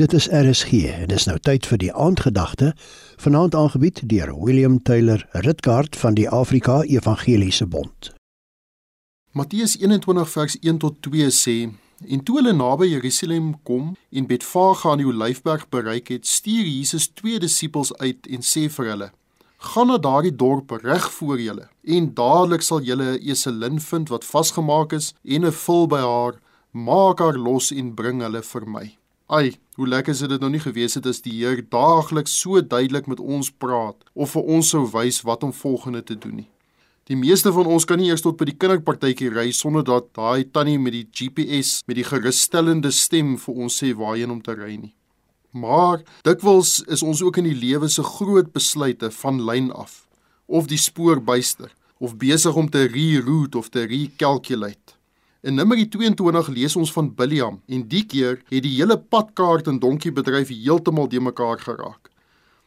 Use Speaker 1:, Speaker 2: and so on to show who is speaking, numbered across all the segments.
Speaker 1: Dit is RSG en dis nou tyd vir die aandgedagte vanaand aangebied deur William Taylor Ritkaart van die Afrika Evangeliese Bond.
Speaker 2: Matteus 21 vers 1 tot 2 sê: En toe hulle naby Jerusalem kom en Betfage aan die Olyfberg bereik het, stuur Jesus twee disippels uit en sê vir hulle: Gaan na daardie dorp reg voor julle en dadelik sal julle 'n eselin vind wat vasgemaak is en 'n vul by haar, maak haar los en bring hulle vir my. Ai, hoe lekker sou dit nou nie gewees het as die Heer daagliks so duidelik met ons praat of vir ons sou wys wat om volgende te doen nie. Die meeste van ons kan nie eers tot by die kinderpartytjie ry sonder dat daai tannie met die GPS met die gerusstellende stem vir ons sê waarheen om te ry nie. Maar dikwels is ons ook in die lewe se groot besluite van lyn af of die spoor byster of besig om te reroute of te recalculate. In Numeri 22 lees ons van Biliam en die keer het die hele padkaart en donkiebedryf heeltemal de mekaar geraak.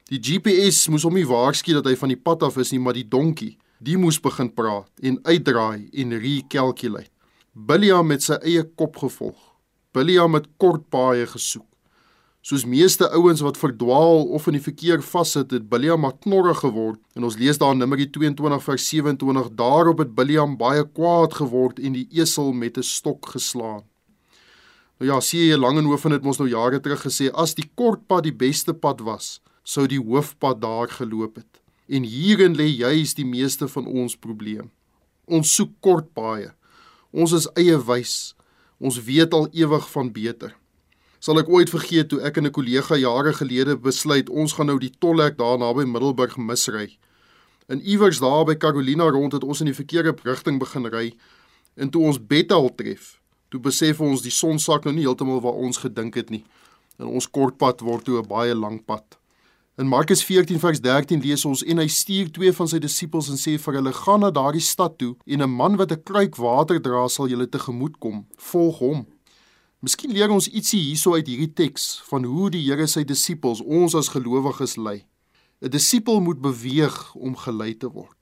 Speaker 2: Die GPS moes hom nie waarsku dat hy van die pad af is nie, maar die donkie, die moes begin praat en uitdraai en recalculate. Biliam het sy eie kop gevolg. Biliam het kort paaie gesoek. Soos meeste ouens wat verdwaal of in die verkeer vassit, het Biliam knorrig geword. En ons lees daar in Numeri 22 vers 27, daarop het Biliam baie kwaad geword en die esel met 'n stok geslaan. Nou ja, sien jy Langehoven het mos nou jare terug gesê as die kort pad die beste pad was, sou die hoofpad daar geloop het. En hierin lê juis die meeste van ons probleem. Ons soek kort paaie. Ons is eie wys. Ons weet al ewig van beter sal ek ooit vergeet toe ek en 'n kollega jare gelede besluit ons gaan nou die tollhek daar naby Middelburg misry. In iewers daar by Carolina rond het ons in die verkeerde rigting begin ry en toe ons Bethel tref, toe besef ons die son sak nou nie heeltemal waar ons gedink het nie. En ons kortpad word toe 'n baie lang pad. In Markus 14 vers 13 lees ons en hy stuur twee van sy disippels en sê vir hulle: "Gaan na daardie stad toe en 'n man wat 'n kruik water dra sal julle tegemoet kom. Volg hom." Miskien leer ons ietsie hierso uit hierdie teks van hoe die Here sy disippels, ons as gelowiges lei. 'n Disipel moet beweeg om gelei te word.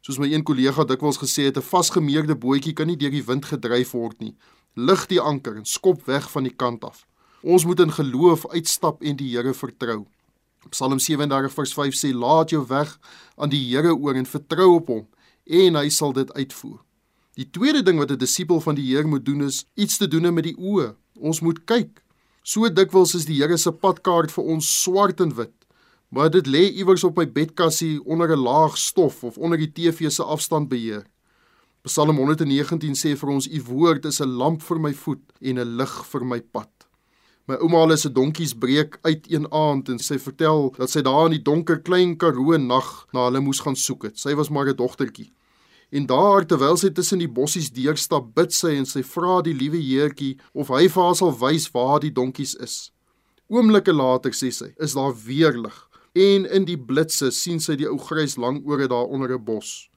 Speaker 2: Soos my een kollega dikwels gesê het, 'n vasgemeerde bootjie kan nie deur die wind gedryf word nie. Lig die anker en skop weg van die kant af. Ons moet in geloof uitstap en die Here vertrou. Psalm 37 vers 5 sê: "Laat jou weg aan die Here oor en vertrou op hom, en hy sal dit uitvoer." Die tweede ding wat 'n disipel van die Here moet doen is iets te doen met die oë. Ons moet kyk. So dikwels is die Here se padkaart vir ons swart en wit, maar dit lê iewers op my bedkassie onder 'n laag stof of onder die TV se afstandbeheer. Psalm 119 sê vir ons: "U woord is 'n lamp vir my voet en 'n lig vir my pad." My ouma hulle se donkies breek uit een aand en sy vertel dat sy daar in die donker klein Karoo nag na hulle moes gaan soek het. Sy was maar 'n dogtertjie. En daar terwyl sy tussen die bossies deurstap, bid sy en sy vra die liewe Heertjie of hy vir haar sal wys waar die donkies is. Oomblikke later sê sy, is daar weer lig en in die blitse sien sy die ou grys langore daar onder 'n bos.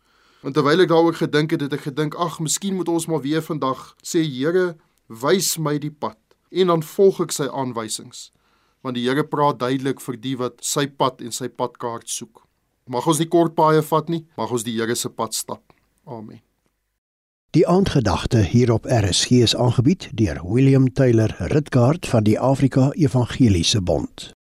Speaker 2: En terwyl ek daaroor gedink het, het ek gedink, ag, miskien moet ons maar weer vandag sê Here, wys my die pad en dan volg ek sy aanwysings. Want die Here praat duidelik vir die wat sy pad en sy padkaart soek. Mag ons nie kort paaie vat nie, mag ons die Here se pad stap. Amen.
Speaker 1: Die aandgedagte hier op RSG is aangebied deur William Taylor Ritkaart van die Afrika Evangeliese Bond.